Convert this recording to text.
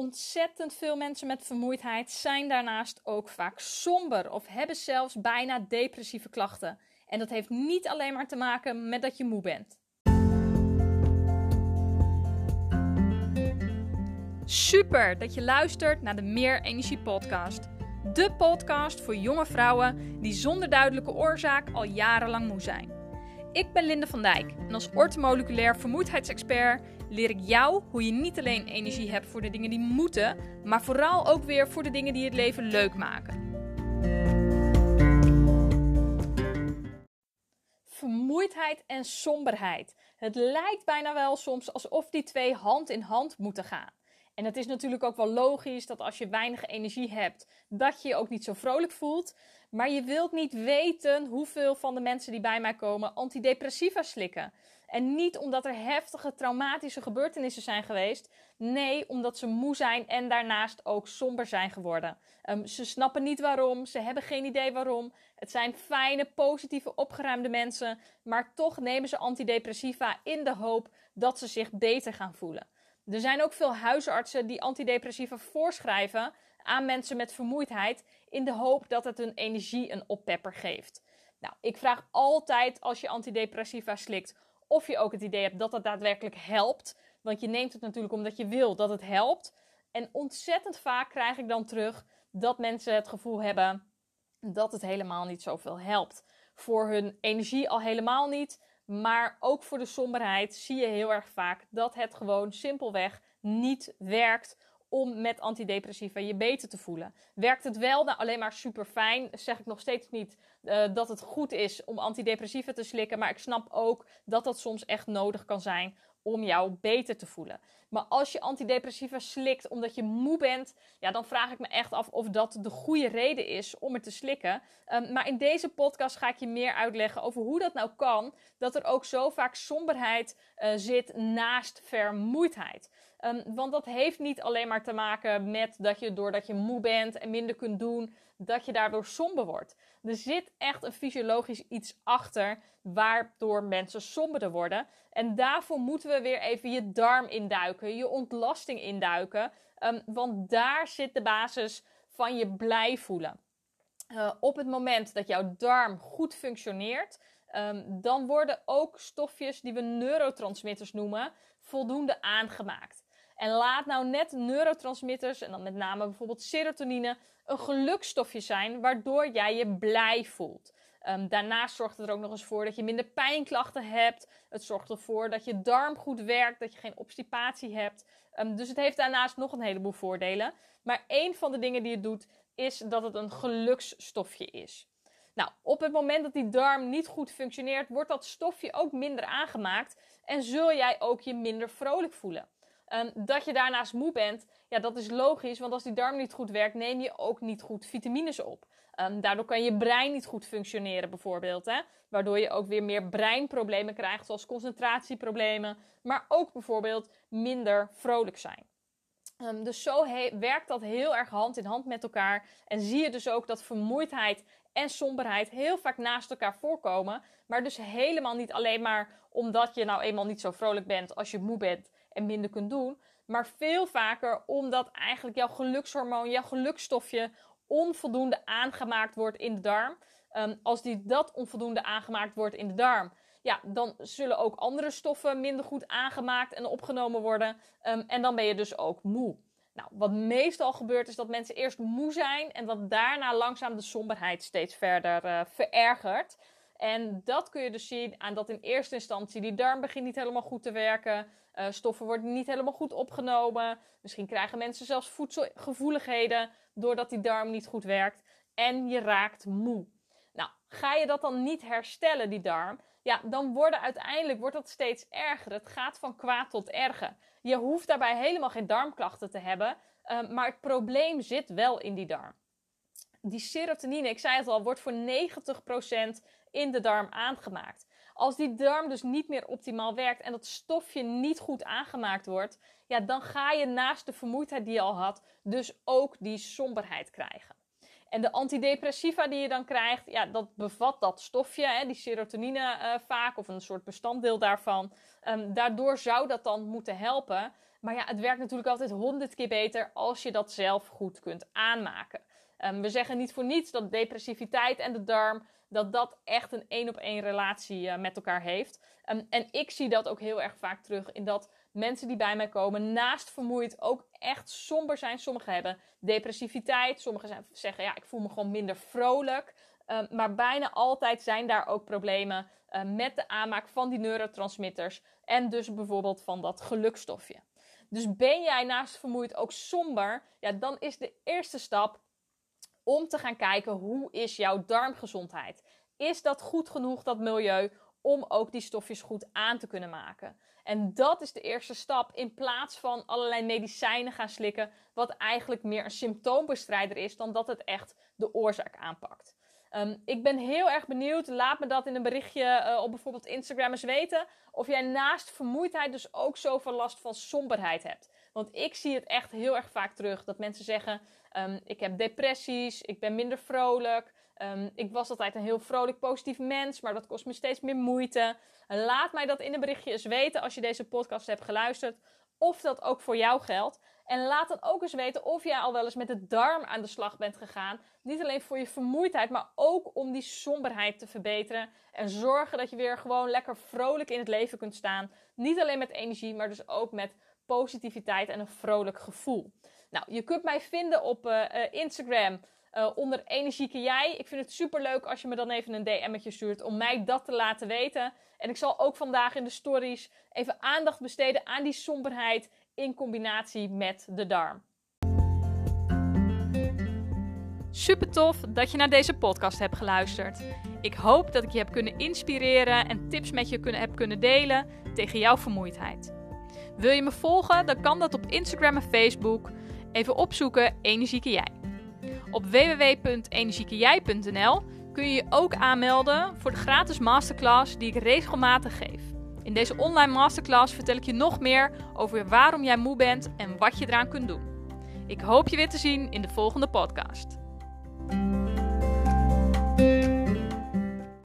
Ontzettend veel mensen met vermoeidheid zijn daarnaast ook vaak somber of hebben zelfs bijna depressieve klachten. En dat heeft niet alleen maar te maken met dat je moe bent. Super dat je luistert naar de Meer Energie Podcast. De podcast voor jonge vrouwen die zonder duidelijke oorzaak al jarenlang moe zijn. Ik ben Linde van Dijk en als ortomoleculair vermoeidheidsexpert leer ik jou hoe je niet alleen energie hebt voor de dingen die moeten, maar vooral ook weer voor de dingen die het leven leuk maken. Vermoeidheid en somberheid. Het lijkt bijna wel soms alsof die twee hand in hand moeten gaan. En het is natuurlijk ook wel logisch dat als je weinig energie hebt, dat je je ook niet zo vrolijk voelt. Maar je wilt niet weten hoeveel van de mensen die bij mij komen antidepressiva slikken. En niet omdat er heftige traumatische gebeurtenissen zijn geweest. Nee, omdat ze moe zijn en daarnaast ook somber zijn geworden. Um, ze snappen niet waarom, ze hebben geen idee waarom. Het zijn fijne, positieve, opgeruimde mensen. Maar toch nemen ze antidepressiva in de hoop dat ze zich beter gaan voelen. Er zijn ook veel huisartsen die antidepressiva voorschrijven aan mensen met vermoeidheid in de hoop dat het hun energie een oppepper geeft. Nou, ik vraag altijd als je antidepressiva slikt of je ook het idee hebt dat dat daadwerkelijk helpt. Want je neemt het natuurlijk omdat je wil dat het helpt. En ontzettend vaak krijg ik dan terug dat mensen het gevoel hebben dat het helemaal niet zoveel helpt. Voor hun energie al helemaal niet. Maar ook voor de somberheid zie je heel erg vaak dat het gewoon simpelweg niet werkt om met antidepressiva je beter te voelen. Werkt het wel? Nou, alleen maar super fijn. Zeg ik nog steeds niet uh, dat het goed is om antidepressiva te slikken. Maar ik snap ook dat dat soms echt nodig kan zijn om jou beter te voelen. Maar als je antidepressiva slikt omdat je moe bent, ja, dan vraag ik me echt af of dat de goede reden is om het te slikken. Um, maar in deze podcast ga ik je meer uitleggen over hoe dat nou kan, dat er ook zo vaak somberheid uh, zit naast vermoeidheid. Um, want dat heeft niet alleen maar te maken met dat je doordat je moe bent en minder kunt doen, dat je daardoor somber wordt. Er zit echt een fysiologisch iets achter waardoor mensen somberder worden. En daarvoor moeten we weer even je darm induiken, je ontlasting induiken. Um, want daar zit de basis van je blij voelen. Uh, op het moment dat jouw darm goed functioneert, um, dan worden ook stofjes die we neurotransmitters noemen, voldoende aangemaakt. En laat nou net neurotransmitters, en dan met name bijvoorbeeld serotonine, een gelukstofje zijn waardoor jij je blij voelt. Um, daarnaast zorgt het er ook nog eens voor dat je minder pijnklachten hebt. Het zorgt ervoor dat je darm goed werkt, dat je geen obstipatie hebt. Um, dus het heeft daarnaast nog een heleboel voordelen. Maar één van de dingen die het doet, is dat het een geluksstofje is. Nou, op het moment dat die darm niet goed functioneert, wordt dat stofje ook minder aangemaakt en zul jij ook je minder vrolijk voelen. Dat je daarnaast moe bent, ja, dat is logisch, want als die darm niet goed werkt, neem je ook niet goed vitamines op. Um, daardoor kan je brein niet goed functioneren, bijvoorbeeld. Hè? Waardoor je ook weer meer breinproblemen krijgt, zoals concentratieproblemen, maar ook bijvoorbeeld minder vrolijk zijn. Um, dus zo werkt dat heel erg hand in hand met elkaar. En zie je dus ook dat vermoeidheid en somberheid heel vaak naast elkaar voorkomen. Maar dus helemaal niet alleen maar omdat je nou eenmaal niet zo vrolijk bent als je moe bent en minder kunt doen. Maar veel vaker omdat eigenlijk jouw gelukshormoon, jouw gelukstofje onvoldoende aangemaakt wordt in de darm. Um, als die, dat onvoldoende aangemaakt wordt in de darm, ja, dan zullen ook andere stoffen minder goed aangemaakt en opgenomen worden. Um, en dan ben je dus ook moe. Nou, wat meestal gebeurt is dat mensen eerst moe zijn en dat daarna langzaam de somberheid steeds verder uh, verergert. En dat kun je dus zien aan dat in eerste instantie die darm begint niet helemaal goed te werken. Uh, stoffen worden niet helemaal goed opgenomen. Misschien krijgen mensen zelfs voedselgevoeligheden doordat die darm niet goed werkt. En je raakt moe. Nou, ga je dat dan niet herstellen, die darm? Ja, dan worden uiteindelijk wordt dat steeds erger. Het gaat van kwaad tot erger. Je hoeft daarbij helemaal geen darmklachten te hebben. Uh, maar het probleem zit wel in die darm. Die serotonine, ik zei het al, wordt voor 90% in de darm aangemaakt. Als die darm dus niet meer optimaal werkt en dat stofje niet goed aangemaakt wordt, ja, dan ga je naast de vermoeidheid die je al had, dus ook die somberheid krijgen. En de antidepressiva die je dan krijgt, ja, dat bevat dat stofje, hè, die serotonine uh, vaak, of een soort bestanddeel daarvan. Um, daardoor zou dat dan moeten helpen. Maar ja, het werkt natuurlijk altijd honderd keer beter als je dat zelf goed kunt aanmaken. Ehm, we zeggen niet voor niets dat depressiviteit en de darm dat dat echt een één op één relatie uh, met elkaar heeft. Um, en ik zie dat ook heel erg vaak terug in dat mensen die bij mij komen naast vermoeid ook echt somber zijn. Sommigen hebben depressiviteit, sommigen zeggen ja, ik voel me gewoon minder vrolijk. Um, maar bijna altijd zijn daar ook problemen uh, met de aanmaak van die neurotransmitters en dus bijvoorbeeld van dat gelukstofje. Dus ben jij naast vermoeid ook somber, ja, dan is de eerste stap om te gaan kijken hoe is jouw darmgezondheid. Is dat goed genoeg, dat milieu, om ook die stofjes goed aan te kunnen maken? En dat is de eerste stap in plaats van allerlei medicijnen gaan slikken, wat eigenlijk meer een symptoombestrijder is dan dat het echt de oorzaak aanpakt. Um, ik ben heel erg benieuwd. Laat me dat in een berichtje uh, op bijvoorbeeld Instagram eens weten. Of jij naast vermoeidheid dus ook zoveel last van somberheid hebt. Want ik zie het echt heel erg vaak terug. Dat mensen zeggen, um, ik heb depressies, ik ben minder vrolijk. Um, ik was altijd een heel vrolijk, positief mens, maar dat kost me steeds meer moeite. Laat mij dat in een berichtje eens weten als je deze podcast hebt geluisterd. Of dat ook voor jou geldt. En laat dan ook eens weten of jij al wel eens met de darm aan de slag bent gegaan. Niet alleen voor je vermoeidheid, maar ook om die somberheid te verbeteren. En zorgen dat je weer gewoon lekker vrolijk in het leven kunt staan. Niet alleen met energie, maar dus ook met positiviteit en een vrolijk gevoel. Nou, je kunt mij vinden op uh, Instagram uh, onder Energieke Jij. Ik vind het super leuk als je me dan even een DM'tje stuurt om mij dat te laten weten. En ik zal ook vandaag in de stories even aandacht besteden aan die somberheid in combinatie met de darm. Super tof dat je naar deze podcast hebt geluisterd. Ik hoop dat ik je heb kunnen inspireren en tips met je heb kunnen delen tegen jouw vermoeidheid. Wil je me volgen? Dan kan dat op Instagram en Facebook. Even opzoeken Energieke Jij. Op www.energiekejij.nl kun je je ook aanmelden voor de gratis masterclass die ik regelmatig geef. In deze online masterclass vertel ik je nog meer over waarom jij moe bent en wat je eraan kunt doen. Ik hoop je weer te zien in de volgende podcast.